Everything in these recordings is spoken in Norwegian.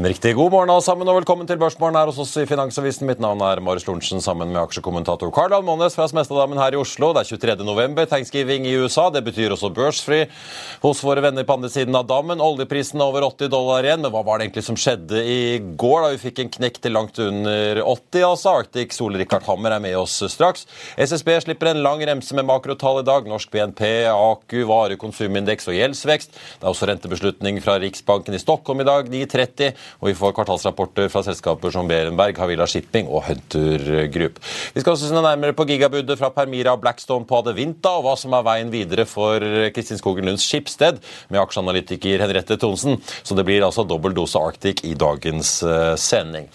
En riktig god morgen alle sammen, og velkommen til Børsmorgen her hos oss i Finansavisen. Mitt navn er Marius Lorentzen sammen med aksjekommentator Karl Almånes fra Smestadammen her i Oslo. Det er 23. november, thanksgiving i USA. Det betyr også børsfri hos våre venner på andre siden av dammen. Oljeprisen er over 80 dollar igjen. Men hva var det egentlig som skjedde i går, da vi fikk en knekk til langt under 80? altså? Arctic Sol-Rikard Hammer er med oss straks. SSB slipper en lang remse med makrotall i dag. Norsk BNP, AKU, varekonsumindeks og gjeldsvekst. Det er også rentebeslutning fra Riksbanken i Stockholm i dag, 9.30. Og vi får kvartalsrapporter fra selskaper som Berenberg, Havila Shipping og Hunter Group. Vi skal også se nærmere på gigabudet fra Permira og Blackstone på Adevinta, og hva som er veien videre for Kristin Skogen Lunds Skipsted, med aksjeanalytiker Henriette Thonsen. Så det blir altså dobbel dose Arctic i dagens uh, sending.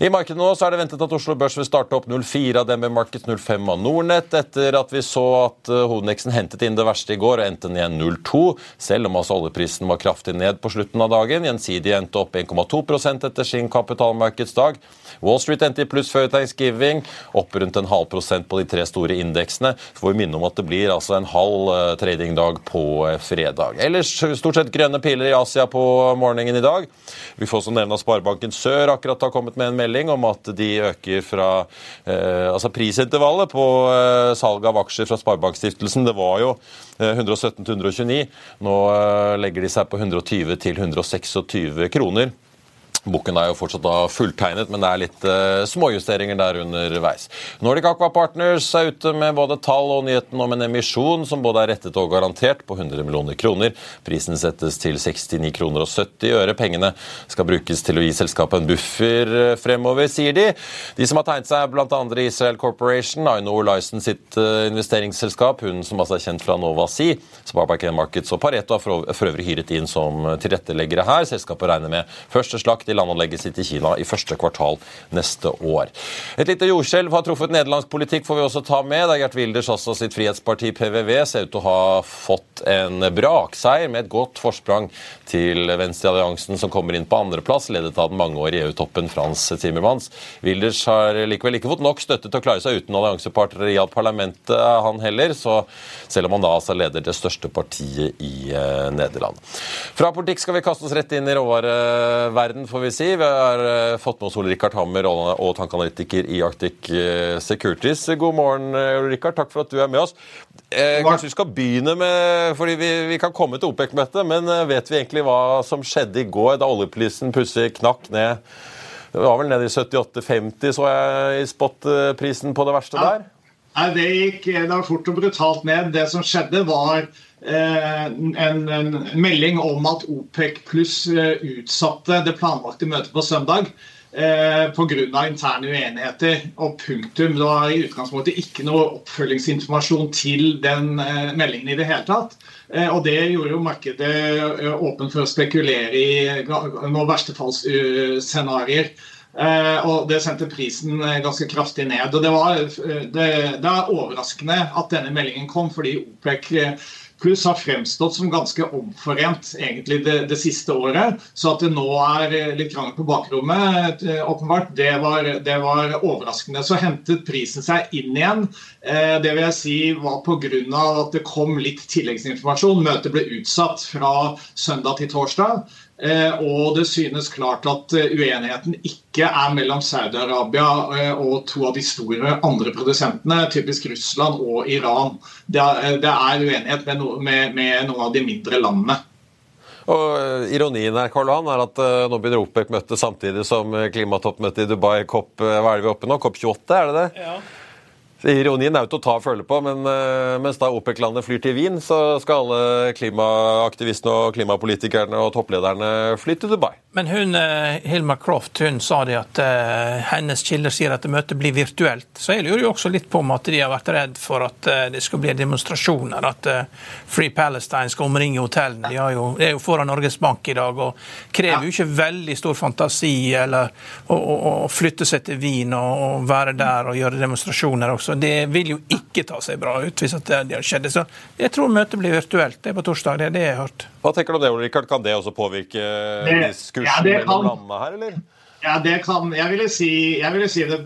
I markedet nå så er det ventet at Oslo Børs vil starte opp 04 av DNB Markets 05 av Nordnett, etter at vi så at hovedneksen hentet inn det verste i går og endte ned 0,2, selv om altså oljeprisen var kraftig ned på slutten av dagen. Gjensidig endte opp 1,2 etter sin kapitalmarkedsdag. Wall Street endte i pluss før thanksgiving, opp rundt en halv prosent på de tre store indeksene. Så får vi minne om at det blir altså en halv uh, tradingdag på uh, fredag. Ellers stort sett grønne piler i Asia på morgenen i dag. Vi får også nevne at Sparebanken Sør akkurat har kommet med en melding om at de øker fra eh, altså prisintervallet på salg av aksjer fra Sparebankstiftelsen. Det var jo 117 129. Nå legger de seg på 120 til 126 kroner. Boken er jo fortsatt da fulltegnet, men det er litt uh, småjusteringer der underveis. Nordic Aqua Partners er ute med både tall og nyheten om en emisjon som både er rettet og garantert på 100 millioner kroner. Prisen settes til 69 kroner og 70 øre. Pengene skal brukes til å gi selskapet en buffer uh, fremover, sier de. De som har tegnet seg, bl.a. Israel Corporation, Aino Lyson sitt uh, investeringsselskap, hun som altså er kjent fra Nova Sea, Sparbank Markets og Pareto har for øvrig hyret inn som tilretteleggere her. Selskapet regner med første slakt i landanlegget sitt i Kina i første kvartal neste år. Et lite jordskjelv har truffet nederlandsk politikk, får vi også ta med. Der Gert Wilders, også sitt frihetsparti PVV, ser ut til å ha fått en brakseier med et godt forsprang til Venstrealliansen, som kommer inn på andreplass, ledet av den mangeårige EU-toppen Frans Timmermans. Wilders har likevel ikke fått nok støtte til å klare seg uten alliansepartnere i parlamentet, han heller, så selv om han da altså leder det største partiet i eh, Nederland. Fra politikk skal vi kaste oss rett inn i råvareverden, for vi si. Vi har uh, fått med oss Ole Rikard Hammer og tankanalytiker i Arctic uh, Securities. God morgen, uh, Ole Rikard. Takk for at du er med oss. kanskje vi skal begynne med fordi vi, vi kan komme til OPEC-møtet, men vet vi egentlig hva som skjedde i går da oljeprisen plutselig knakk ned? Det var vel nede i 78,50, så jeg, i spotprisen på det verste der? Nei, Det gikk det var fort og brutalt ned. Det som skjedde, var Eh, en, en, melding om at OPEC pluss eh, utsatte det planlagte møtet på søndag eh, pga. interne uenigheter. Og punktum. Det var i utgangspunktet ikke noe oppfølgingsinformasjon til den eh, meldingen i det hele tatt. Eh, og det gjorde jo markedet åpent for å spekulere i noen verstefallsscenarioer. Eh, og Det sendte prisen ganske kraftig ned. og Det, var, det, det er overraskende at denne meldingen kom, fordi OPEC pluss har fremstått som ganske omforent egentlig det, det, siste året. Så at det nå er litt krangel på bakrommet, eh, åpenbart, det var, det var, overraskende. Så hentet prisen seg inn igjen. Eh, det vil jeg si var pga. at det kom litt tilleggsinformasjon. Møtet ble utsatt fra søndag til torsdag. Eh, og det synes klart at eh, uenigheten ikke er mellom Saudi-Arabia eh, og to av de store andre produsentene, typisk Russland og Iran. Det er, uenighet med, med, med noen av de mindre landene. Og Ironien her Karl Johan, er at nå begynner OPEC-møtet samtidig som klimatoppmøtet i Dubai, COP, hva er det vi oppe nå? COP 28, er det det? Ja. Ironien er jo til å ta og føle på, men uh, mens da OPEC-landet flyr til Wien, så skal alle klimaaktivistene og klimapolitikerne og topplederne fly til Dubai. Men hun, uh, Hilma Croft hun sa det at uh, hennes kilder sier at møtet blir virtuelt. Så jeg lurer jo også litt på om at de har vært redd for at det skal bli demonstrasjoner. At Free Palestine skal omringe hotellene. De jo, det er jo foran Norges Bank i dag og krever jo ikke veldig stor fantasi eller å, å, å flytte seg til Wien og, og være der og gjøre demonstrasjoner også. Det vil jo ikke ta seg bra ut hvis det, det skjedde. Så jeg tror møtet blir virtuelt. Det er på torsdag. Det er det jeg har hørt. Hva tenker du om det, Rikard? Kan det også påvirke diskursen ja, mellom landene her, eller? Ja, det kan Jeg ville si, jeg ville si det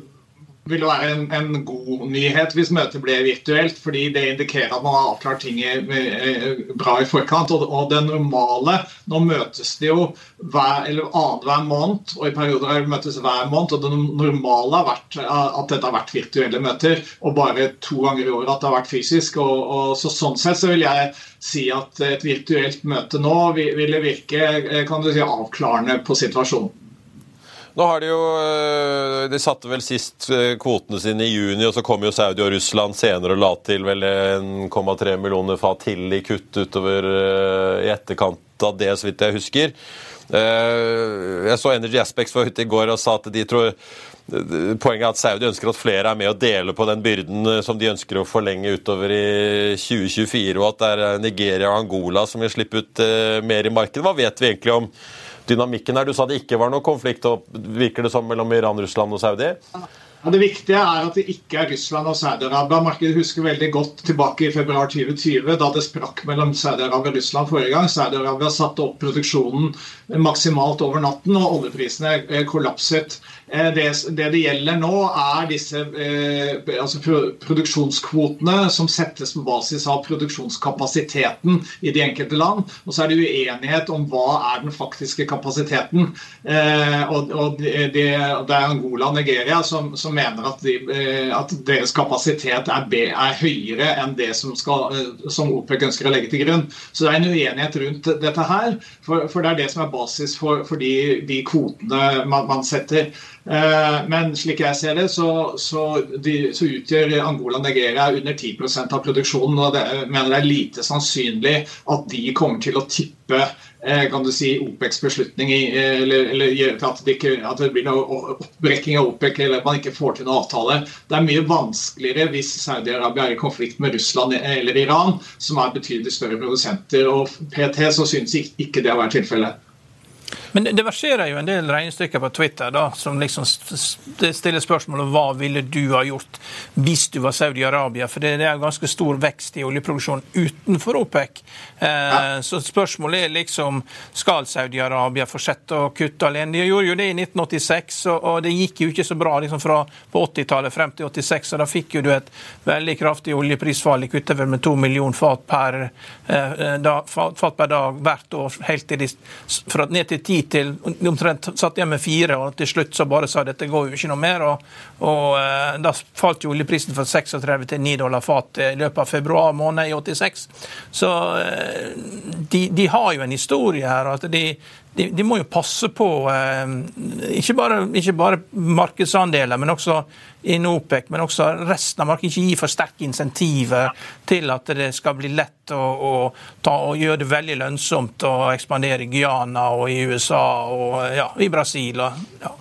vil være en, en, god nyhet hvis møtet ble virtuelt, fordi det indikerer at man har avklart ting bra i forkant. Og, og det normale Nå møtes det jo hver, eller annenhver måned, og i perioder har det møtes hver måned. Og det normale har vært at dette har vært virtuelle møter, og bare to ganger i året at det har vært fysisk. Og, og så Sånn sett så vil jeg si at et virtuelt møte nå ville virke kan du si, avklarende på situasjonen. Nå har De jo, eh, de satte vel sist eh, kvotene sine i juni, og så kom jo Saudi og Russland senere og la til vel 1,3 millioner fat til i kutt utover eh, i etterkant av det, så vidt jeg husker. Jeg så Energy Aspects var ute i går og sa at de tror Poenget er at Saudi ønsker at flere er med og deler på den byrden som de ønsker å forlenge utover i 2024, og at det er Nigeria og Angola som vil slippe ut mer i markedet. Hva vet vi egentlig om dynamikken her? Du sa det ikke var noe konflikt virker det som, mellom Iran, Russland og Saudi? Ja, det viktige er at det ikke er Russland og Saudi-Arabia. Markedet husker veldig godt tilbake i februar 2020, da det sprakk mellom Saudi-Arabia og Russland forrige gang. Saudi-Arabia satte opp produksjonen maksimalt over natten, og oljeprisene eh, kollapset. Eh, det, det, det gjelder nå, er disse eh, altså produksjonskvotene som settes på basis av produksjonskapasiteten i de enkelte land. Og så er det uenighet om hva er den faktiske kapasiteten. Eh, og, og det, det, er Angola og Nigeria som, som mener at, de, eh, at, deres kapasitet er, B, er, høyere enn det som, skal, eh, som, OPEC ønsker å legge til grunn. Så det er en uenighet rundt dette her. For, for det er det som er basis for, for de, de, kvotene man, man setter. Eh, men slik jeg ser det, så, så, de, så utgjør Angola og Nigeria under 10% av produksjonen. og det, mener det er lite sannsynlig at de kommer til å tippe eh, kan du si, OPECs beslutning eller, eller at, det ikke, at det blir noe oppbrekking av OPEC eller at man ikke får til noen avtale. Det er mye vanskeligere hvis Saudi-Arabia er i konflikt med Russland eller Iran, som er betydelig større produsenter. og PT så synes ikke det har vært tilfellet. Men det verserer jo en del regnestykker på Twitter da, som liksom stiller spørsmål om hva ville du ha gjort hvis du var Saudi-Arabia. For det er ganske stor vekst i oljeproduksjonen utenfor OPEC. Eh, Så spørsmålet er liksom skal Saudi-Arabia fortsette å kutte alene. De gjorde jo det i 1986, og, det gikk jo ikke så bra liksom fra på 80-tallet frem til 86. og Da fikk jo du et veldig kraftig oljeprisfall. De kutta vel med to millioner fat per, eh, fat, fat per dag hvert år, helt til de, fra ned til ti til omtrent satt igjen med fire, og til slutt så bare sa dette går jo ikke noe mer. og, og eh, Da falt jo oljeprisen fra 36 til 9 dollar fat i løpet av februar måned i 86. Så eh, de, de har jo en historie her. at de de, de, må jo passe på eh, ikke, bare, ikke, bare, markedsandeler, men også innen OPEC, men også resten av markedet. Ikke gi for sterke insentiver til at det skal bli lett å, å, ta, å gjøre det veldig lønnsomt å ekspandere i Guyana og i USA og ja, i Brasil. Og, ja.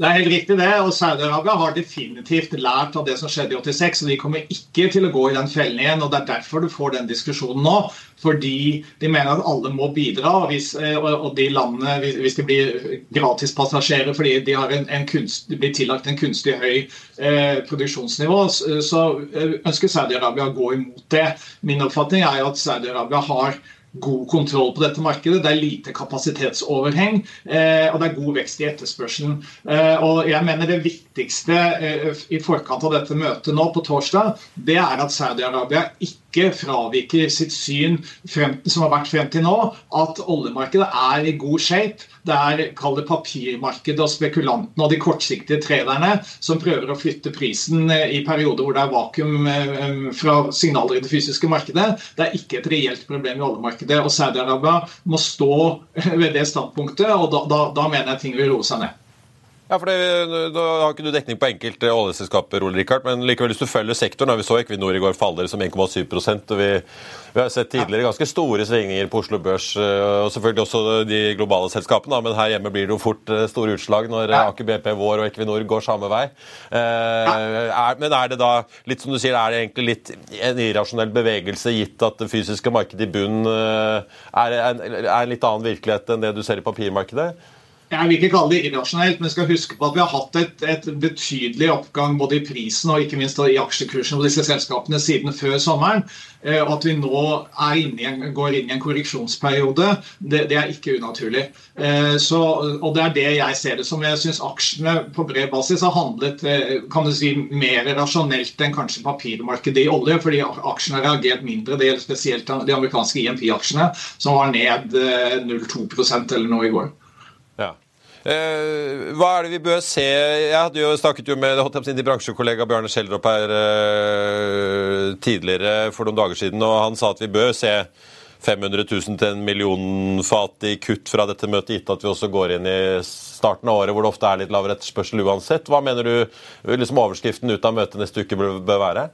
Det er helt riktig det, og Saudi-Arabia har definitivt lært av det som skjedde i 86. og De kommer ikke til å gå i den fellen igjen. og Det er derfor du får den diskusjonen nå. Fordi de mener at alle må bidra. og hvis, eh, og de landene, hvis de blir gratispassasjerer fordi de, en, en kunst, de, blir tillagt en kunstig høy eh, produksjonsnivå, så eh, ønsker Saudi-Arabia å gå imot det. Min oppfatning er jo at Saudi-Arabia har god kontroll på dette markedet. Det er lite kapasitetsoverheng, eh, og det er god vekst i etterspørselen. Eh, og jeg mener Det viktigste eh, i forkant av dette møtet nå på torsdag, det er at Saudi-Arabia ikke ikke fraviker sitt syn frem, som har vært frem til nå, at oljemarkedet er i god shape. Det er det papirmarkedet og spekulantene og de kortsiktige traderne som prøver å flytte prisen eh, i perioder hvor det er vakuum eh, fra signaler i det fysiske markedet. Det er ikke et reelt problem i oljemarkedet. og Saudi-Arabia må stå ved det standpunktet, og da, da, da mener jeg ting vil roe seg ned. Ja, for det, Da har ikke du dekning på enkelte oljeselskaper, Ole Rikard, men likevel hvis du følger sektoren, Vi så Equinor i går faller som 1,7% og vi, vi har sett tidligere ganske store svingninger på Oslo Børs, eh, og selvfølgelig også de globale selskapene, men her hjemme blir det jo fort eh, store utslag når ja. Aker BP Vår og Equinor går samme vei. Eh, men er det da, litt som du sier, er det egentlig litt en irrasjonell bevegelse, gitt at det fysiske markedet i bunnen eh, er, er, er en litt annen virkelighet enn det du ser i papirmarkedet? Jeg vil ikke kalle det irrasjonelt, men skal huske på at vi har hatt et, et betydelig oppgang både i prisen og ikke minst i aksjekursen på disse selskapene siden før sommeren. Eh, og at vi nå inn en, går inn i en korreksjonsperiode, det, det er ikke unaturlig. Eh, så, og det er det jeg ser det som. Jeg syns aksjene på bred basis har handlet eh, kan du si, mer rasjonelt enn kanskje papirmarkedet i olje, fordi aksjene har reagert mindre. Det gjelder spesielt de amerikanske IMP-aksjene, som var ned 0,2% eller noe i går. Eh, hva er det vi bør se? Jeg hadde jo snakket jo med sin bransjekollega Bjarne Schjelderup her eh, tidligere for noen dager siden, og han sa at vi bør se 500 000 til en million fat i kutt fra dette møtet, gitt at vi også går inn i starten av året hvor det ofte er litt lavere etterspørsel uansett. Hva mener du liksom overskriften ut av møtet neste uke bør være?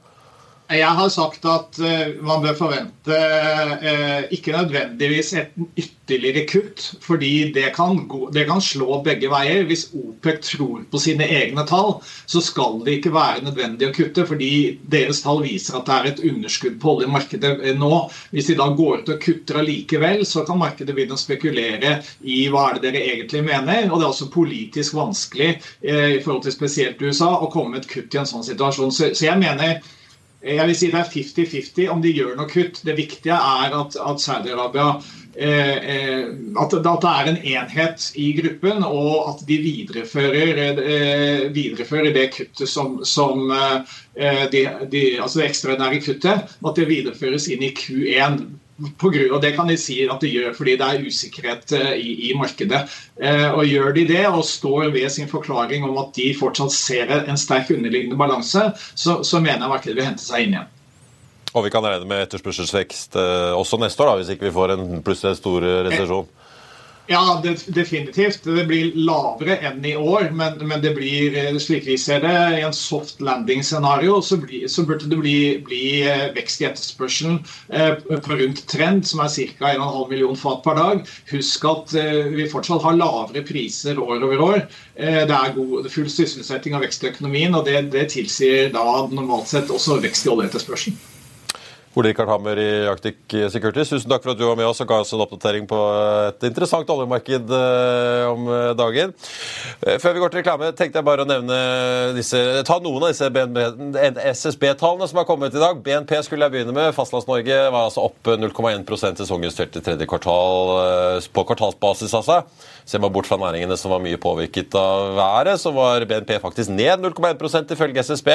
Jeg har sagt at uh, man bør forvente uh, ikke nødvendigvis et ytterligere kutt, fordi det kan, gå, det kan, slå begge veier. Hvis OPEC tror på sine egne tall, så skal det ikke være nødvendig å kutte, fordi deres tall viser at det er et underskudd på oljemarkedet eh, nå. Hvis de da går ut og kutter allikevel, så kan markedet begynne å spekulere i hva er det dere egentlig mener. Og det er også politisk vanskelig i forhold til spesielt USA å komme med et kutt i en sånn situasjon. Så jeg mener jeg vil si det er 50-50 om de gjør noe kutt. Det viktige er at, at Saudi-Arabia eh, eh, at, det er en enhet i gruppen, og at de viderefører, eh, viderefører det kuttet som, som eh, de, de, altså det ekstraordinære kuttet. At det videreføres inn i Q1 på grunn, og Det kan de si at de gjør fordi det er usikkerhet eh, i, i markedet. Eh, og Gjør de det og står ved sin forklaring om at de fortsatt ser en sterk underliggende balanse, så, så mener jeg markedet vil hente seg inn igjen. Og vi kan regne med etterspørselsvekst eh, også neste år, da, hvis ikke vi får en plutselig stor resesjon? Ja, det, definitivt. Det blir lavere enn i år, men, men, det blir, eh, slik vi ser det, i en soft landing-scenario så, så, burde det bli, bli, eh, vekst i etterspørselen eh, på rundt trend, som er ca. 1,5 million fat per dag. Husk at eh, vi fortsatt har lavere priser år over år. Eh, det er god, full sysselsetting og vekst i økonomien, og det, det tilsier da normalt sett også vekst i oljeetterspørselen. Ole Rikard Hammer i Arctic Securities, tusen takk for at du var med oss og ga oss en oppdatering på et interessant oljemarked eh, om eh, dagen. Eh, før vi går til reklame, tenkte jeg bare å nevne disse, ta noen av disse SSB-tallene som har kommet i dag. BNP skulle jeg begynne med. Fastlands-Norge var altså opp 0,1 sesongjustert i tredje kvartal på kvartalsbasis, altså. Ser man bort fra næringene som var mye påvirket av været, så var BNP faktisk ned 0,1% ifølge SSB.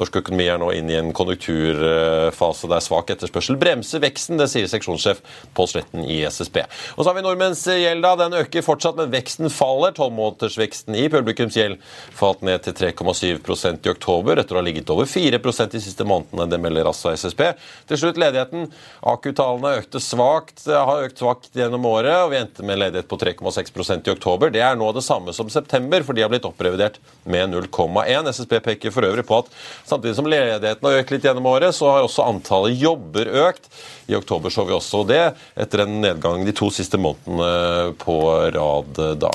Norsk økonomi er nå inne i en konjunkturfase der svak etterspørsel bremser veksten. Det sier seksjonssjef Pål Sletten i SSB. Og så har vi nordmenns gjeld. da, Den øker fortsatt, men veksten faller. Tolvmånedersveksten i publikumsgjeld falt ned til 3,7% i oktober, etter å ha ligget over 4% de siste månedene. Det melder altså SSB. Til slutt ledigheten. AKU-tallene har økt svakt gjennom året, og vi endte med en ledighet på 3,6 i oktober. Det er nå det samme som september, for de har blitt opprevidert med 0,1. SSB peker for øvrig på at Samtidig som ledigheten har økt litt gjennom året, så har også antallet jobber økt. I oktober så vi også det, etter en nedgang de to siste månedene på rad da.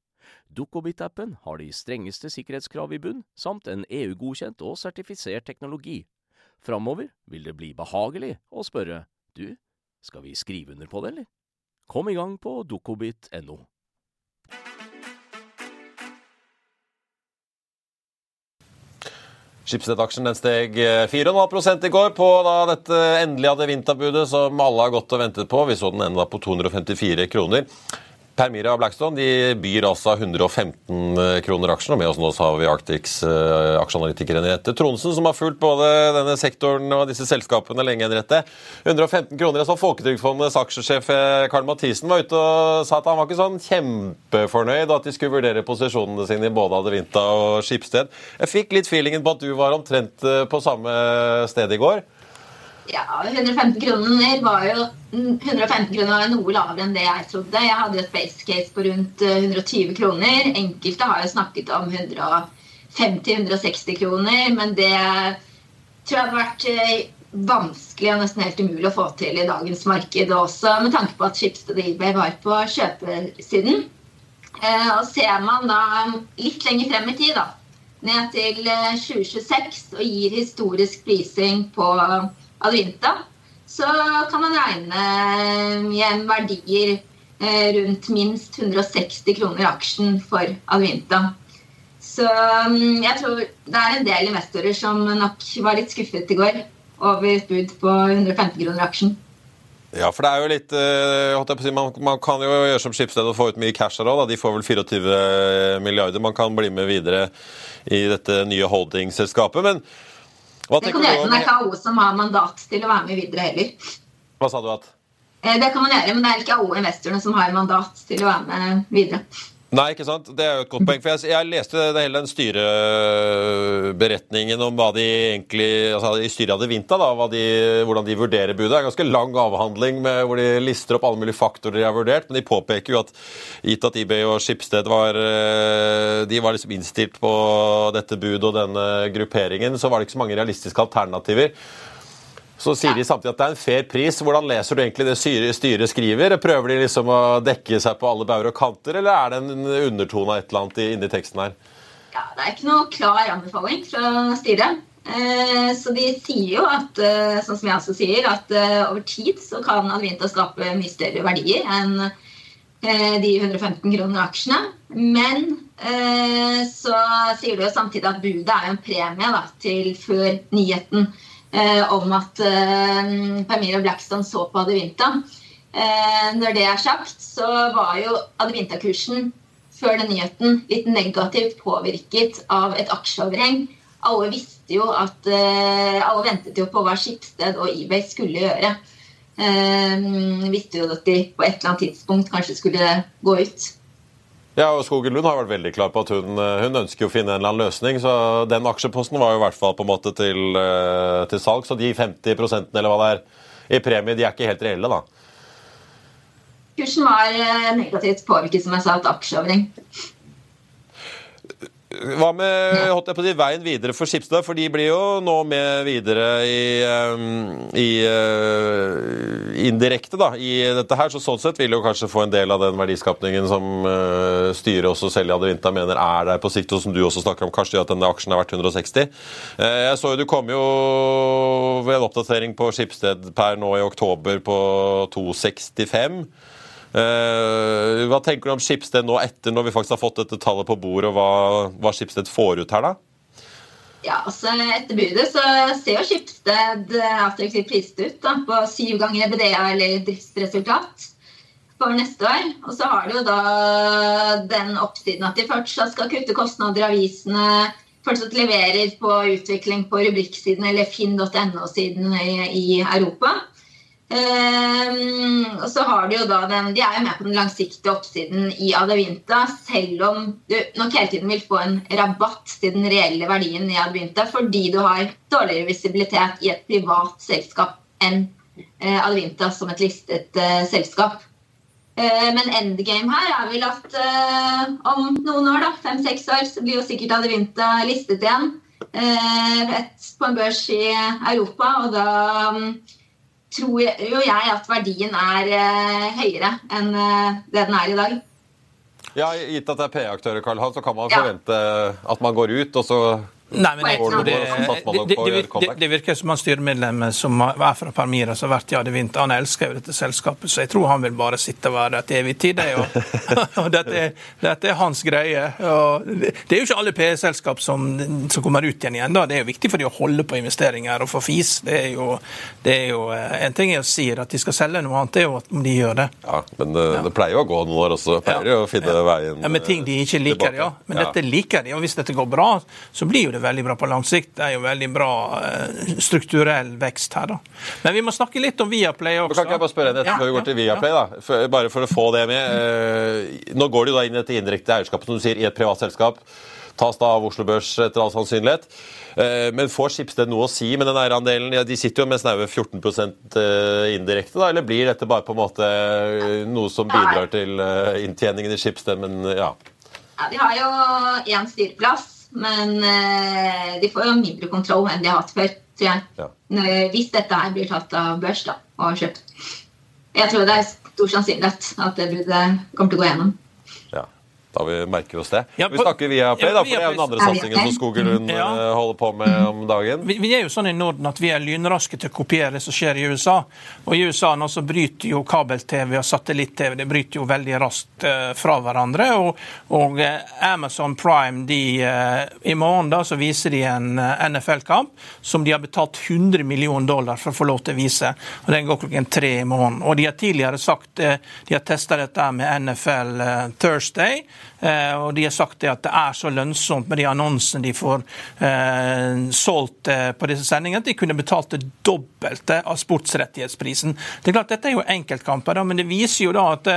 Dukkobit-appen har de strengeste sikkerhetskrav i bunn, samt en EU-godkjent og sertifisert teknologi. Framover vil det bli behagelig å spørre du, skal vi skrive under på det, eller? Kom i gang på dukkobit.no. Schibsted-aksjen den steg 4,5 i går på da dette endelige hadde vinterbudet som alle har gått og ventet på. Vi så den enda på 254 kroner. Permira og Blackstone de byr altså 115 kroner aksjen. og Med oss nå så har vi Arctics uh, aksjeanalytiker Henriette Tronsen, som har fulgt både denne sektoren og disse selskapene lenge. Henriette. 115 kroner. altså Folketrygdfondets aksjesjef eh, Karl Mathisen var ute og sa at han var ikke sånn kjempefornøyd at de skulle vurdere posisjonene sine i både Adevinta og Skipsted. Jeg fikk litt feelingen på at du var omtrent eh, på samme sted i går. Ja, 115 kroner var jo 115 kroner var noe lavere enn det jeg trodde. Jeg hadde et base case på rundt 120 eh, kroner. Enkelte har jo snakket om 150-160 kroner, men det tror jeg hadde vært eh, vanskelig og nesten helt umulig å få til i dagens marked også, med tanke på at Schibsted og eBay var på kjøpesiden. Eh, og ser man da litt lenger frem i tid, da, ned til 2026 og gir historisk prising på Advinta, så kan man regne igjen verdier eh, rundt minst 160 kroner aksjen for Advinta. Så mm, jeg tror det er en del investorer som nok var litt skuffet i går over et bud på 150 kroner aksjen. Ja, for det er jo litt uh, si, man, man, kan jo gjøre som Skipsted og få ut mye cash her òg. De får vel 24 milliarder. Man kan bli med videre i dette nye holdingselskapet. Men det kan gjøre, men det er ikke AO som har mandat til å være med videre heller. Hva sa du at? Eh, det kan man gjøre, men det er ikke AO-investorene som har mandat til å være med videre. Nei, ikke sant? Det er jo et godt poeng. for Jeg, jeg leste hele den styreberetningen om hva de egentlig altså i styret hadde vinta, da, de, hvordan de vurderer budet. Det er en ganske lang avhandling med, hvor de lister opp alle mulige faktorer de har vurdert. Men de påpeker jo at gitt at eBay og Skipsted var, eh, de var liksom innstilt på dette budet og denne grupperingen, så var det ikke så mange realistiske alternativer. Så sier de samtidig at det er en fair pris. Hvordan leser du egentlig det styret skriver? Prøver de liksom å dekke seg på alle bauger og kanter, eller er det en undertone av et eller annet inni teksten her? Ja, Det er ikke noe klar anbefaling fra styret. Eh, så de sier jo at, eh, sånn som jeg også sier, at eh, over tid så kan Advinta skape mye større verdier enn de 115 kroner aksjene. Men så sier de jo samtidig at budet er en premie da, til før nyheten om at eh, Permira Blackstone så på Adivinta. Eh, når det er sagt, så var jo Adivinta-kursen før den nyheten litt negativt påvirket av et aksjeoverheng. Alle visste jo at eh, Alle ventet jo på hva Skipsted og eBay skulle gjøre. Eh, visste jo at de på et eller annet tidspunkt kanskje skulle gå ut. Ja, og Skogen Lund har vært veldig klar på at hun, eh, hun, ønsker å finne en eller annen løsning. Så den aksjeposten var jo i hvert fall på en måte til, eh, til salg. Så de 50% eller hva det er i premie, de er ikke helt reelle, da. Kursen var eh, negativt påvirket, som jeg sa, av aksjeoverheng. Hva med holdt jeg på å si, veien videre for Skipstad? For de blir jo nå med videre i, i, indirekte da, i dette her. Så sånn sett vil jo kanskje få en del av den verdiskapningen som uh, styret også selv i Adevinta mener er der på sikt, og som du også snakker om, kanskje at denne aksjen er verdt 160. Uh, jeg så jo du kom jo ved en oppdatering på Skipsted per nå i oktober på 265. Uh, hva tenker du om Skipsted nå etter når vi faktisk har fått dette tallet på bordet, og hva, hva Skipsted får ut her, da? Ja, altså Etter budet så ser jo Skipsted attraktivt priset ut da, på syv ganger BDA eller driftsresultat for neste år. Og så har du jo da den oppsiden at de fortsatt skal kutte kostnader i avisene, fortsatt leverer på utvikling på rubrikksiden eller finn.no-siden i, i Europa. Um, og så har De jo da den, de er jo med på den langsiktige oppsiden i Adevinta, selv om du nok hele tiden vil få en rabatt til den reelle verdien i Adevinta fordi du har dårligere visibilitet i et privat selskap enn uh, Adevinta som et listet uh, selskap. Uh, men endgame her er vel at om noen år, da, fem-seks år, så blir jo sikkert Adevinta listet igjen et, på en børs i Europa. og da um, tror jo jeg at verdien er uh, høyere enn uh, det den er i dag. Ja, Gitt at det er P-aktører, Karl Hans, så kan man forvente at man går ut, og så Nei, men jeg tror det, det, det, det, virker som han styremedlemmet som er fra Permira, som har vært i Adevinta. Han elsker jo dette selskapet, så jeg tror han vil bare sitte og være der til evig tid. Det, og, og dette, dette, er hans greie. Og det er jo ikke alle PE-selskap som, som, kommer ut igjen igjen. Da. Det er jo viktig for de å holde på investeringer og få fis. Det er jo, det er jo eh, En ting er å si at de skal selge noe annet, det er jo at de gjør det. Ja, Men det, ja. pleier jo å gå noen år også. Pleier jo ja. å finne ja. veien ja, Med ting de ikke liker, tilbake. ja. Men dette liker de. Og hvis dette går bra, så blir jo det veldig bra på lang sikt. Det er jo veldig bra eh, strukturell vekst her, da. Men vi må snakke litt om Viaplay også. Kan ikke jeg bare spørre deg før vi går til Viaplay, da? For, bare for å få det med. Eh, nå går det jo da inn i dette indirekte eierskapet, som du sier, i et privat selskap. Tas da av Oslo Børs etter all sannsynlighet. Eh, men får Skipsted noe å si med den eierandelen? Ja, de sitter jo med snaue 14 indirekte, da, eller blir dette bare på en måte noe som bidrar til inntjeningen i Skipsted, men ja? Ja, De har jo én styreplass men eh, de får jo mindre kontroll enn de har hatt før, tror jeg. Ja. Hvis dette her blir tatt av børs da, og kjøpt. Jeg tror det er stor sannsynlighet at det bruddet kommer til å gå gjennom. Da vi merker oss det. Ja, på, vi snakker via Play, da, for det er jo den andre satsingen som Skogelund ja. Eh, holder på med om dagen. Vi, vi, er jo sånn i Norden at vi er lynraske til å kopiere det som skjer i USA. Og i USA nå så bryter jo kabel-TV og satellitt-TV det bryter jo veldig raskt uh, fra hverandre. Og, og uh, Amazon Prime de, uh, i morgen da så viser de en NFL-kamp som de har betalt 100 millioner dollar for å få lov til å vise. og Den går klokken tre i morgen. Og de har tidligere sagt de har testa dette med NFL Thursday. Eh, og de har sagt at det er så lønnsomt med de annonsene de får eh, solgt eh, på disse sendingene, at de kunne betalt det dobbelte av sportsrettighetsprisen. Det er klart Dette er jo enkeltkamper, men det viser jo da at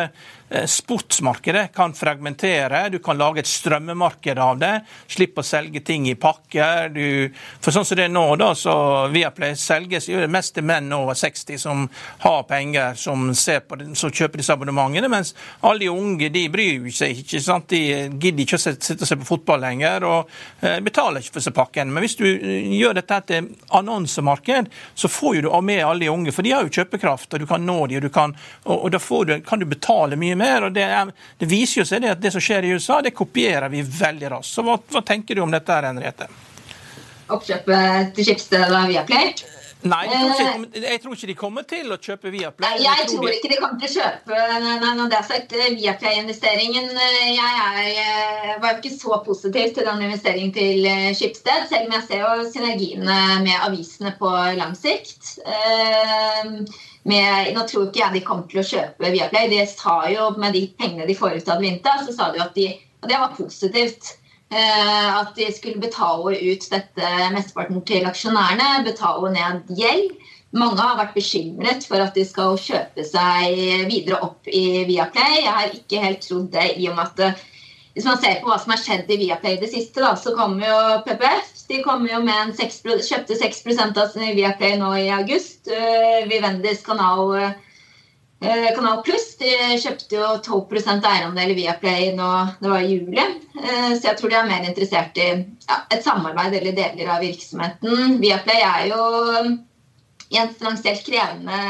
sportsmarkedet kan fragmentere. Du kan lage et strømmemarked av det. Slippe å selge ting i pakker. Du, for sånn som det er nå, da, så Viaplay selges jo det mest til menn over 60 som har penger, som, på, som kjøper disse abonnementene. Mens alle de unge de bryr seg ikke. sant? De gidder ikke å sitte og se på fotball lenger, og eh, betaler ikke for seg pakken. Men hvis du eh, gjør dette til annonsemarked, så får jo du med alle de unge. For de har jo kjøpekraft, og du kan nå dem, og, og, og da du, kan du betale mye mer mer. og det, det, viser jo seg det at det som skjer i USA, det kopierer vi veldig raskt. Så hva, hva tenker du om dette, Henriette? Oppkjøpet til av Viaplay? Nei, ikke, jeg tror, ikke, de kommer til å kjøpe Viaplay. Nei, jeg tror, ikke de kommer til å kjøpe nei, når det er sagt, Viaplay-investeringen. Jeg er, var jo ikke så positiv til den investeringen til Skipsted, selv om jeg ser jo synergiene med avisene på lang sikt. Med, nå tror ikke jeg de kommer til å kjøpe Viaplay. De sa jo med de pengene de får ut av Advinta, så sa de at de Og det var positivt. Eh, at de skulle betale ut dette mesteparten til aksjonærene. Betale ned gjeld. Mange har vært bekymret for at de skal kjøpe seg videre opp i Viaplay. Jeg har ikke helt trodd det i og med at hvis man ser på hva som har skjedd i Viaplay det siste, da, så kommer jo PPF. De kom jo med en 6, kjøpte 6% av Viaplay nå i august. Uh, Vivendis kanal, uh, kanal Pluss de kjøpte jo 12 eierandel i Viaplay nå det var i juli. Uh, så jeg tror de er mer interessert i ja, et samarbeid eller deler av virksomheten. Viaplay er jo i en finansielt krevende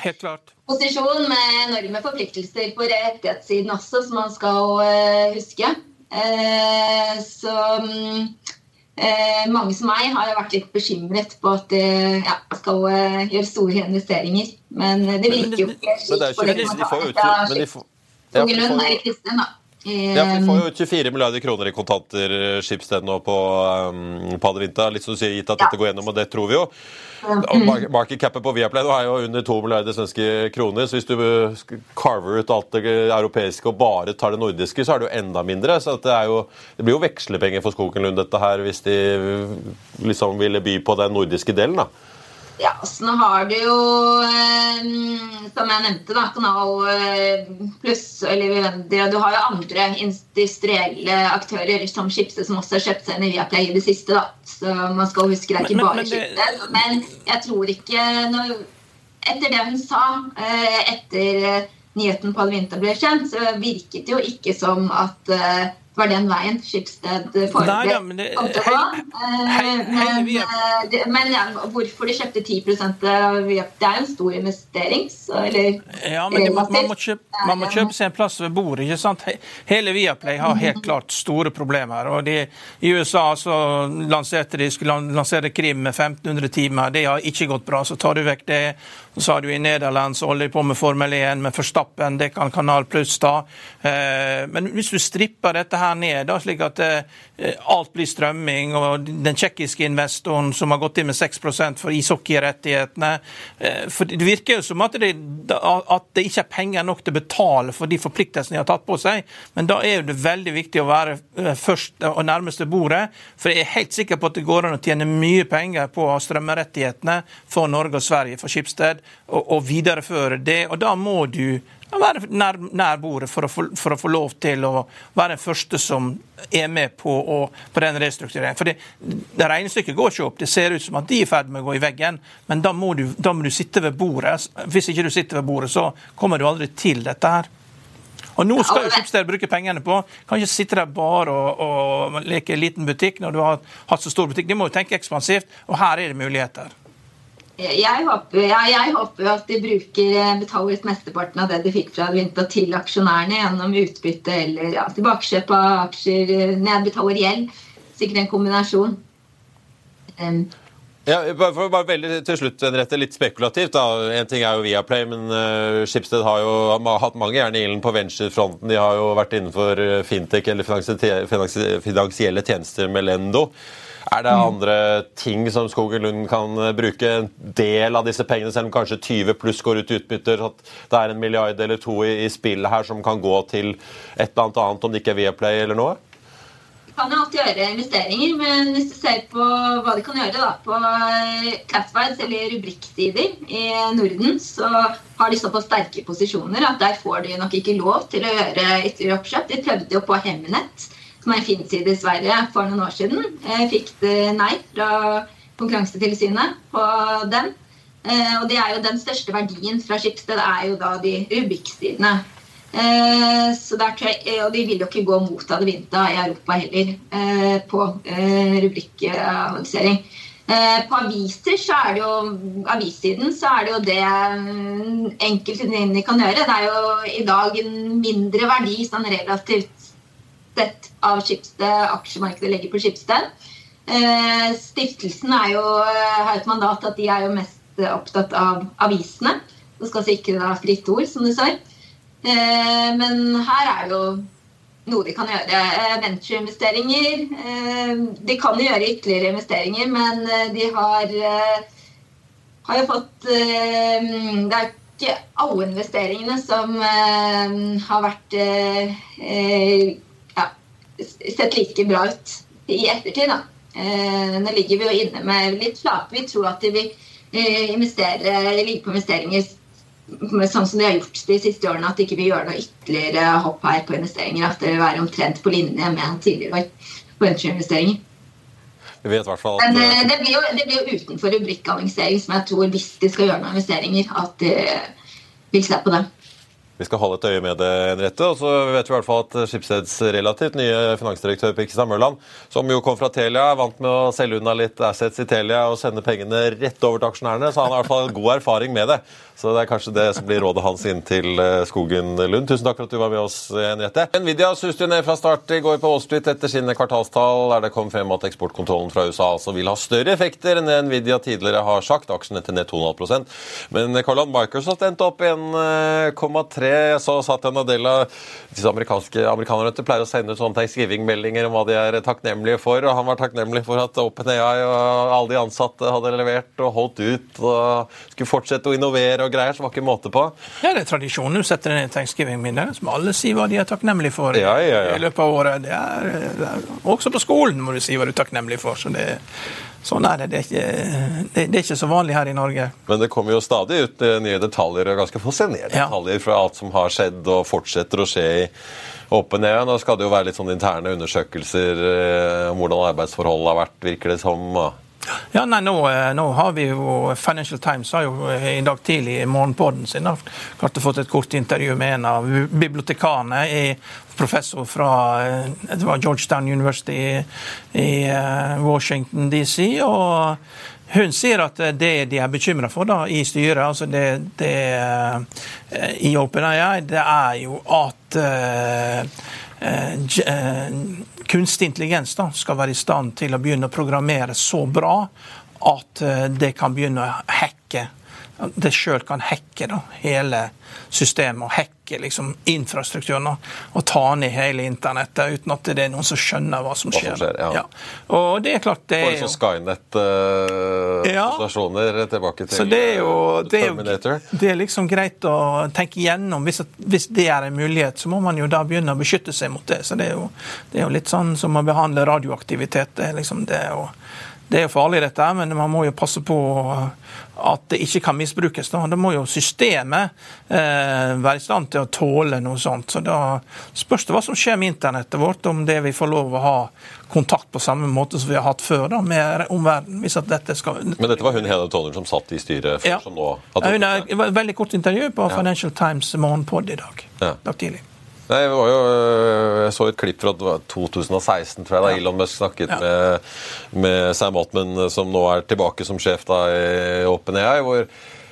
Helt klart. Posisjon med enorme forpliktelser på rettighetssiden også, som man skal uh, huske. Uh, så um, uh, mange som meg har vært litt bekymret på at de ja, skal gjøre store investeringer. Men det virker jo ikke slik. Men de får jo ikke men de får, ja, de får. Ja, for Vi får jo 24 milliarder kroner i kontanter Skipsted nå på um, Padevinta. Litt som du sier, gitt at dette går gjennom, og det tror vi jo. Market Markedcapet på Viaplay nå er jo under 2 milliarder svenske kroner. så Hvis du carver ut alt det europeiske og bare tar det nordiske, så er det jo enda mindre. så det, jo, det blir jo vekslepenger for Skogenlund dette her, hvis de liksom ville by på den nordiske delen. da. Ja, så nå har du jo, eh, som jeg nevnte, da, Kanal eh, Pluss eller. Du har jo andre industrielle aktører som Schibsted som også har kjøpt seg inn i Viaplay i det siste. da. Så man skal huske det er ikke bare Schibsted. Men jeg tror ikke når, Etter det hun sa eh, etter nyheten på Alvinta ble kjent, så virket det jo ikke som at var den veien Schibsted foreløpig kom til å gå. Men, eh, men ja, hvorfor de kjøpte 10 av Viap Det er en stor investering. Så, eller, ja, men det, man, man, må kjøpe, man, må kjøpe, seg en plass ved bordet. ikke sant? Hele Viaplay har helt klart store problemer. og de, I USA så lanserte de skulle lansere Krim med 1500 timer. Det har ikke gått bra. Så tar du vekk det. Så har du I Nederland så holder de på med Formel 1, med Forstappen. Det kan Kanal Pluss ta. Eh, men hvis du stripper dette her ned, da, slik at eh, alt blir strømming. og Den tsjekkiske investoren som har gått inn med 6 for ishockeyrettighetene eh, for Det virker jo som at det, at det ikke er penger nok til å betale for de forpliktelsene de har tatt på seg, men da er det veldig viktig å være først og nærmeste bordet. For jeg er helt sikker på at det går an å tjene mye penger på strømmerettighetene for Norge og Sverige, for Skipsted, og, å videreføre det. og da må du være nær, nær bordet for å, få, for å, få, lov til å være den første som er med på, å, på den restruktureringen. For det, det regnestykket går ikke opp. Det ser ut som at de er i ferd med å gå i veggen, men da må, du, da må du sitte ved bordet. Hvis ikke du sitter ved bordet, så kommer du aldri til dette her. Og nå skal jo Schibsted bruke pengene på Kan ikke sitte der bare og, og leke liten butikk når du har hatt så stor butikk. De må jo tenke ekspansivt, og her er det muligheter. Jeg håper, ja, jeg håper at de bruker eh, betaler ut mesteparten av det de fikk fra Advinta til aksjonærene gjennom utbytte eller ja, tilbakekjøp av aksjer, eh, nedbetaler gjeld. Sikkert en kombinasjon. Um. Ja, bare, bare veldig til slutt, Henriette, litt spekulativt. da. En ting er jo Viaplay, men uh, Schibsted har jo har hatt mange jern i ilden på venturefronten. De har jo vært innenfor fintech eller finansielle tjenester med Lendo. Er det andre ting som Skogen Lund kan eh, bruke en del av disse pengene, selv om kanskje 20 pluss går ut i utbytter? At det er en milliard eller to i, i spillet her som kan gå til et eller annet annet, om det ikke er Viaplay eller noe? kan jo alltid gjøre investeringer, men hvis du ser på hva de kan gjøre da, på eh, classifieds eller rubrikksider i Norden, så har de såpass sterke posisjoner at der får de nok ikke lov til å gjøre ytterligere oppkjøp. De prøvde jo på Hemnet som er en i Sverige, for noen år siden. Jeg fikk nei fra Konkurransetilsynet på den. Eh, og det er jo den største verdien fra Schibsted er jo da de Rubik-sidene. Eh, Og de vil jo ikke gå mot Adevinta i Europa heller eh, på rubrikkannonsering. På aviser så er det jo avissiden så er det jo det mm, enkelte kan gjøre. Det er jo i dag en mindre verdi sånn relativt sett av Schibsted, aksjemarkedet legger på Schibsted. Stiftelsen stiftelsen jo, eh, har et mandat at de er jo mest opptatt av avisene. Du skal sikre da fritt ord, som du sa. Eh, men her er jo noe de kan gjøre. Ventureinvesteringer. De kan jo gjøre ytterligere investeringer, men de har, har jo fått Det er ikke alle investeringene som har vært sett like bra ut i ettertid. da. Eh, nå ligger vi jo inne med litt flate. Vi tror at de vil eh, investere, ligge på investeringer sånn som de har gjort de siste årene. At de ikke vil gjøre noe ytterligere hopp her på investeringer. At det vil være omtrent på linje med tidligere år på ventureinvesteringer. Vi vet hvert fall at... Men eh, det blir, jo, det blir jo utenfor rubrikkannonsering, som jeg tror, hvis de skal gjøre noen investeringer, at de vil se på det. Vi skal holde et øye med det, Henriette. Og så vet vi i hvert fall at Schibsteds relativt nye finansdirektør Pikstad Mørland, som jo kom fra Telia, er vant med å selge unna litt assets i Telia og sende pengene rett over til aksjonærene, så han har i hvert fall god erfaring med det. Så det er kanskje det som blir rådet hans inn til eh, Skogen Lund. Tusen takk for at du var med oss, Henriette. Nvidia suste ned fra start i går på Wall Street etter sine kvartalstall, der det kom frem at eksportkontrollen fra USA altså vil ha større effekter enn Nvidia tidligere har sagt. Aksjen etter ned 2,5 Men Carland Microsoft endte opp 1,3 så satt en del av disse amerikanske amerikanerne pleier å sende ut sånne thanksgiving-meldinger om hva de er takknemlige for. og Han var takknemlig for at OpenAI og alle de ansatte hadde levert og holdt ut og skulle fortsette å innovere og greier. Så var ikke måte på. Ja, det er tradisjonen. Du setter inn thanksgiving-middag, som alle sier hva de er takknemlige for ja, ja, ja. i løpet av året. Det er, det er, også på skolen må du si hva du er takknemlig for. så det Sånn er det. Det er, ikke, det, det er, ikke, så vanlig her i Norge. Men det kommer jo stadig ut eh, nye detaljer, og ganske fascinerende ja. detaljer fra alt som har skjedd og fortsetter å skje i åpenheten. Nå skal det jo være litt sånn interne undersøkelser eh, om hvordan arbeidsforholdet har vært, virker det som. Ja, nei, nå, eh, nå, har vi jo Financial Times har jo i dag tidlig i morgenpodden sin har klart fått et kort intervju med en av bibliotekarene professor fra eh, det var Georgetown University i, eh, Washington DC. og hun sier at det de er bekymra for da, i styret, altså det, det eh, i OpenAI, det er jo at uh, kunstig intelligens da, skal være i stand til å begynne å programmere så bra at uh, det kan begynne å hacke det sjøl kan hacke da, hele systemet og hacke liksom, infrastrukturen og ta ned hele internettet uten at det er noen som skjønner hva som skjer. Hva som skjer ja. Ja. Og det er klart det er jo Skynet-situasjoner uh, ja. tilbake til Så det er jo, det er jo det er liksom greit å tenke igjennom. Hvis, hvis, det er en mulighet, så må man jo da begynne å beskytte seg mot det. Så det er jo, det er jo litt sånn som å behandle radioaktivitet. Det er liksom det å det er jo farlig, dette, men man må jo passe på at det ikke kan misbrukes. Da, da må jo systemet eh, være i stand til å tåle noe sånt. Så Da spørs det hva som skjer med internettet vårt, om det vi får lov å ha kontakt på samme måte som vi har hatt før da, med omverdenen. hvis at dette skal... Men dette var hun Helen Toller som satt i styret? For, ja. som nå hadde... Hun er, et veldig kort intervju på ja. Financial Times morgenpod i dag. Ja. dag tidlig. Nei, jo, øh, jeg så et klipp fra 2016, tror jeg, da Elon Musk snakket ja. med, med, Sam Altman, som nå er tilbake som sjef da i OpenAI. hvor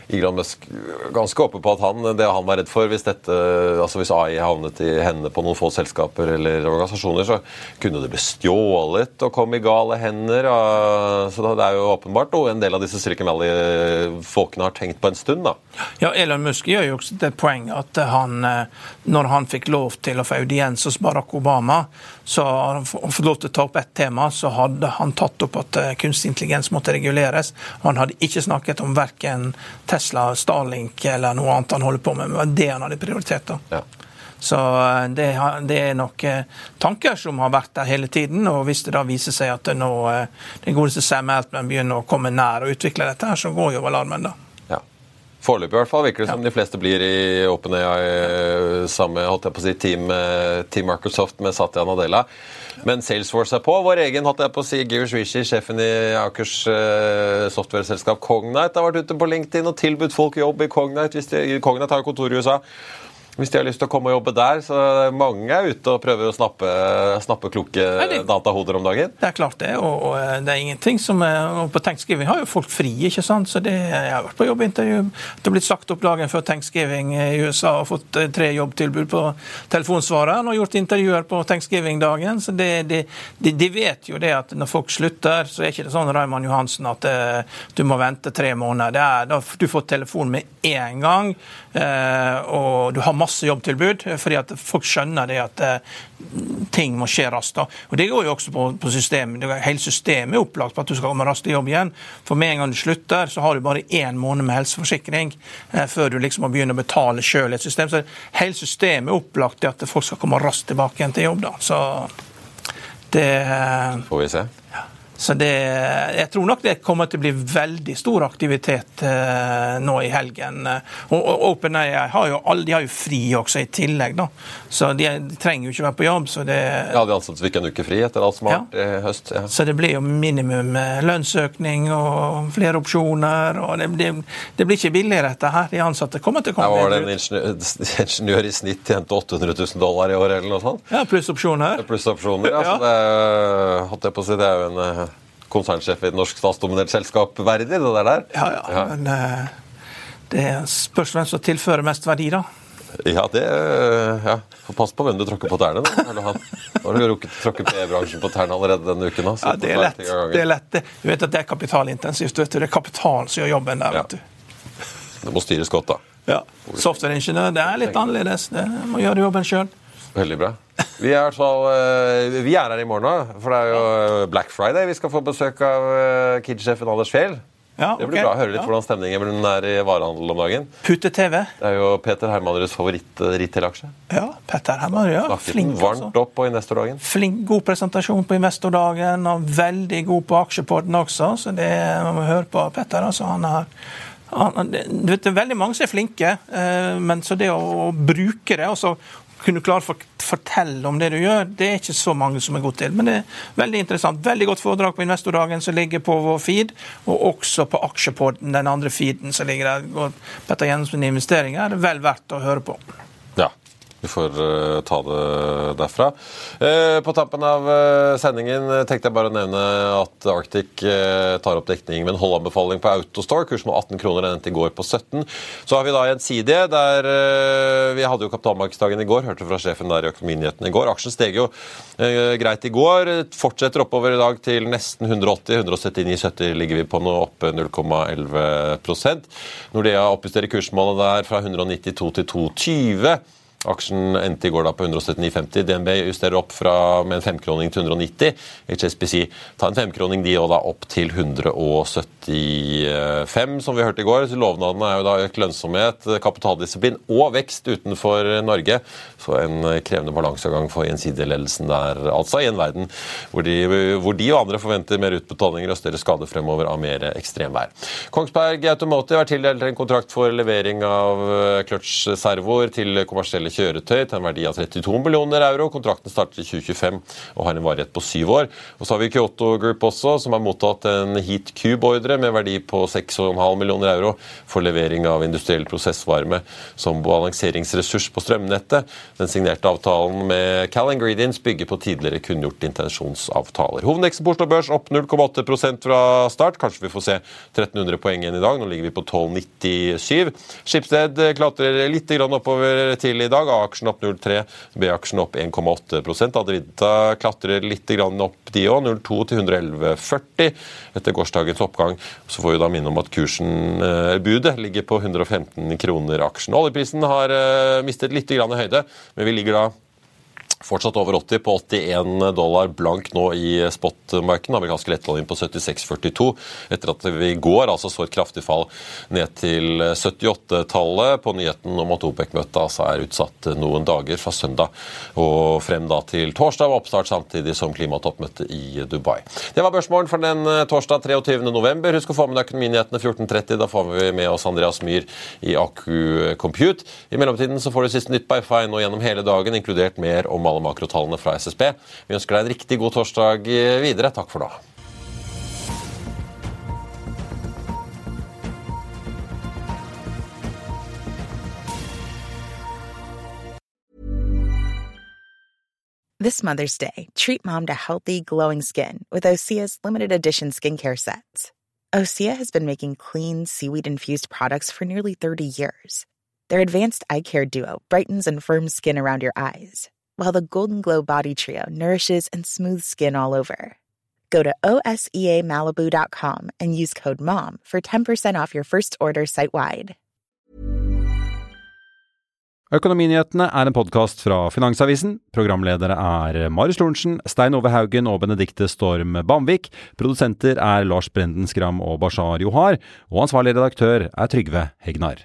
Elon Musk ganske oppe på at han, det han var redd for hvis, dette, altså hvis AI havnet i hendene på noen få selskaper eller organisasjoner, så kunne det bli stjålet og komme i gale hender. Så det er jo åpenbart noe en del av disse Silicon Valley-folkene har tenkt på en stund. da. Ja, Elon Musk gjør jo også det poeng at han, eh, når han fikk lov til å få audiens hos Barack Obama, så hadde han fått lov til å ta opp ett tema, så hadde han tatt opp at eh, kunstig intelligens måtte reguleres. Han hadde ikke snakket om verken Tesla, Starlink eller noe annet han holder på med. Men det var det han hadde prioritert. da. Ja. Så eh, det, det, er nok eh, tanker som har vært der hele tiden. Og hvis det da viser seg at det nå den godeste Sam Altman begynner å komme nær og utvikle dette, her, så går jo alarmen, da. Foreløpig i hvert fall virker det som ja. de fleste blir i OpenAI samme holdt jeg på å si, team, team Microsoft med Satya Nadella. Men Salesforce er på. Vår egen holdt jeg på å si, Girish Rishi, sjefen i Akers uh, software-selskap Cognite, har vært ute på LinkedIn og tilbudt folk jobb i Cognite. Hvis de, Cognite har kontor i USA hvis de har lyst til å komme og jobbe der. Så mange er ute og prøver å snappe, snappe kloke det, datahoder om dagen. Det er klart det, og, og det er ingenting som og På tegnskriving har jo folk fri, ikke sant. Så det, jeg har vært på jobbintervju. Det har blitt sagt opp dagen før tegnskriving i USA og fått eh, tre jobbtilbud på telefonsvareren og gjort intervjuer på thanksgiving-dagen. Så det, de, de, vet jo det at når folk slutter, så er ikke det sånn Raymond Johansen at du må vente tre måneder. Det er, da, du får telefon med en gang, og du har masse jobbtilbud, fordi at folk skjønner det at eh, ting må skje raskt. Og Det går jo også på, på systemet. Hele systemet er opplagt på at du skal komme raskt i jobb igjen. For med en gang du slutter, så har du bare én måned med helseforsikring eh, før du liksom må begynne å betale sjøl et system. Så hele systemet er opplagt til at folk skal komme raskt tilbake igjen til jobb. da. Så det Får vi se. Ja. Så det, jeg tror nok det kommer til å bli veldig stor aktivitet eh, nå i helgen. Og, og OpenAI har jo, alle, de har jo fri også i tillegg, da. Så de, de trenger jo ikke være på jobb. Så det, ja, de ansatte fikk en uke fri etter alt som har vært i høst. Ja. Så det blir jo minimum eh, lønnsøkning og flere opsjoner. og Det, det, det blir ikke billigere, dette her. De ansatte kommer til å komme bedre ut. Var det en ingeniør, ingeniør, i snitt tjente 800 000 dollar i år, eller noe sånt? Ja, pluss opsjoner. Pluss opsjoner, ja. Så det, holdt jeg på å si, det er jo en eh, konsernsjef i et norsk statsdominert selskap verdig, det der? Ja, ja. ja. Men uh, det spørs hvem som tilfører mest verdi, da. Ja, det ja. Pass på hvem du tråkker på tærne. Da har du rukket å tråkke PE-bransjen på tærne allerede denne uken. Ja, det er lett. Det er lett. Du vet at det er kapitalintensivt. vet du. Det er kapitalen som gjør jobben der. vet du. Det må styres godt, da. Ja. Softwareingeniør, det er litt annerledes. Det må gjøre jobben sjøl. Veldig bra. Vi er, så, eh, vi er her i morgen òg, for det er jo eh, Black Friday. Vi skal få besøk av eh, Kid-sjefen Anders Fjell. Ja, det blir bra å høre litt ja. hvordan stemningen er i varehandelen om dagen. Putte TV. Det er jo Peter Hermanruds favoritt-retail-aksje. Ja, Peter Hermanrud, ja. Flink, varmt altså. opp på investordagen. Flink, God presentasjon på investordagen, og veldig god på aksjepodden også. Så det må høre på Petter. altså. Han har du vet, det er veldig mange som er flinke, men så det å, bruke det og så kunne klare å fortelle om det du gjør, det er ikke så mange som er gode til. Men det er veldig interessant. Veldig godt foredrag på Investordagen som ligger på vår feed, og også på Aksjepodden, den andre feeden som ligger der. Petter Jensen investeringer er det vel verdt å høre på. Vi får uh, ta det derfra. Uh, på tappen av uh, sendingen tenkte jeg bare å nevne at Arctic tar opp dekning med en holdanbefaling på Autostore. Kursen var 18 kroner, endte i går på 17. Så har vi da Gjensidige, der vi hadde jo kapitalmarkedsdagen i går. Hørte fra sjefen der i Økonominyhetene i går. Aksjen steg jo greit i går. Fortsetter oppover i dag til nesten 180. 179,70 ligger vi på nå, oppe 0,11% Nordea oppjusterer kursmålet der fra 192 til 220. Aksjen endte i går da på 179,50. DNB justerer opp fra, med en femkroning til 190. HSBC tar en femkroning de og da opp til 175, som vi hørte i går. Så lovnadene er jo da økt lønnsomhet, kapitaldisiplin og vekst utenfor Norge. Så en krevende balansegang for gjensidigledelsen der, altså, i en verden hvor de, hvor de, og andre forventer mer utbetalinger og større skade fremover av mer ekstremvær. Kongsberg Automotive er tildelt en kontrakt for levering av clutch-servoer til kommersielle kjøretøy til en verdi av 32 millioner euro. Kontrakten starter i 2025 og har en varighet på syv år. Og så har vi Kyoto Group også, som har mottatt en Heat Cube-ordre med verdi på 6,5 millioner euro for levering av industriell prosessvarme som balanseringsressurs på strømnettet. Den signerte avtalen med Cal Ingredients bygger på tidligere kunngjort intensjonsavtaler. Hovedeksten på Oslo Børs opp 0,8% fra start. Kanskje vi får se 1300 poeng igjen i dag. Nå ligger vi på 12,97. Skipsted klatrer litt oppover til i dag dag. A-aksjen opp 0,3, B-aksjen opp 1,8% Adevinta klatrer litt opp, de òg. 0,2 til 111,40 etter gårsdagens oppgang. Så får vi da minne om at kursen, eh, budet, ligger på 115 kroner aksjen. Oljeprisen har eh, mistet litt høyde, men vi ligger da Fortsatt over 80 på 81 dollar blank nå i spot-markedet. Amerikanske lettoljen på 76,42 etter at vi i går altså så et kraftig fall ned til 78-tallet på nyheten om at OPEC-møtet altså er utsatt noen dager fra søndag og frem da til torsdag og oppstart samtidig som klimatoppmøtet i Dubai. Det var børsmålen for den eh, torsdag 23. november. Husk å få med deg Økonominyhetene 14.30. Da får vi med oss Andreas Myhr i AQ Compute. I mellomtiden så får du siste nytt by Fine og gjennom hele dagen, inkludert mer om alle makrotallene fra SSB. Vi ønsker deg en riktig god torsdag videre. Takk for. This Mother's Day, treat mom to healthy, glowing skin with Osea's limited edition skincare sets. Osea has been making clean, seaweed infused products for nearly 30 years. Their advanced eye care duo brightens and firms skin around your eyes while the Golden Glow Body Trio nourishes and smooths skin all over. Go to OSEAMalibu.com and use code MOM for 10% off your first order site wide. Økonominyhetene er en podkast fra Finansavisen. Programledere er Marius Lorentzen, Stein Ove Haugen og Benedikte Storm Bamvik. Produsenter er Lars Brenden Skram og Bashar Johar. Og ansvarlig redaktør er Trygve Hegnar.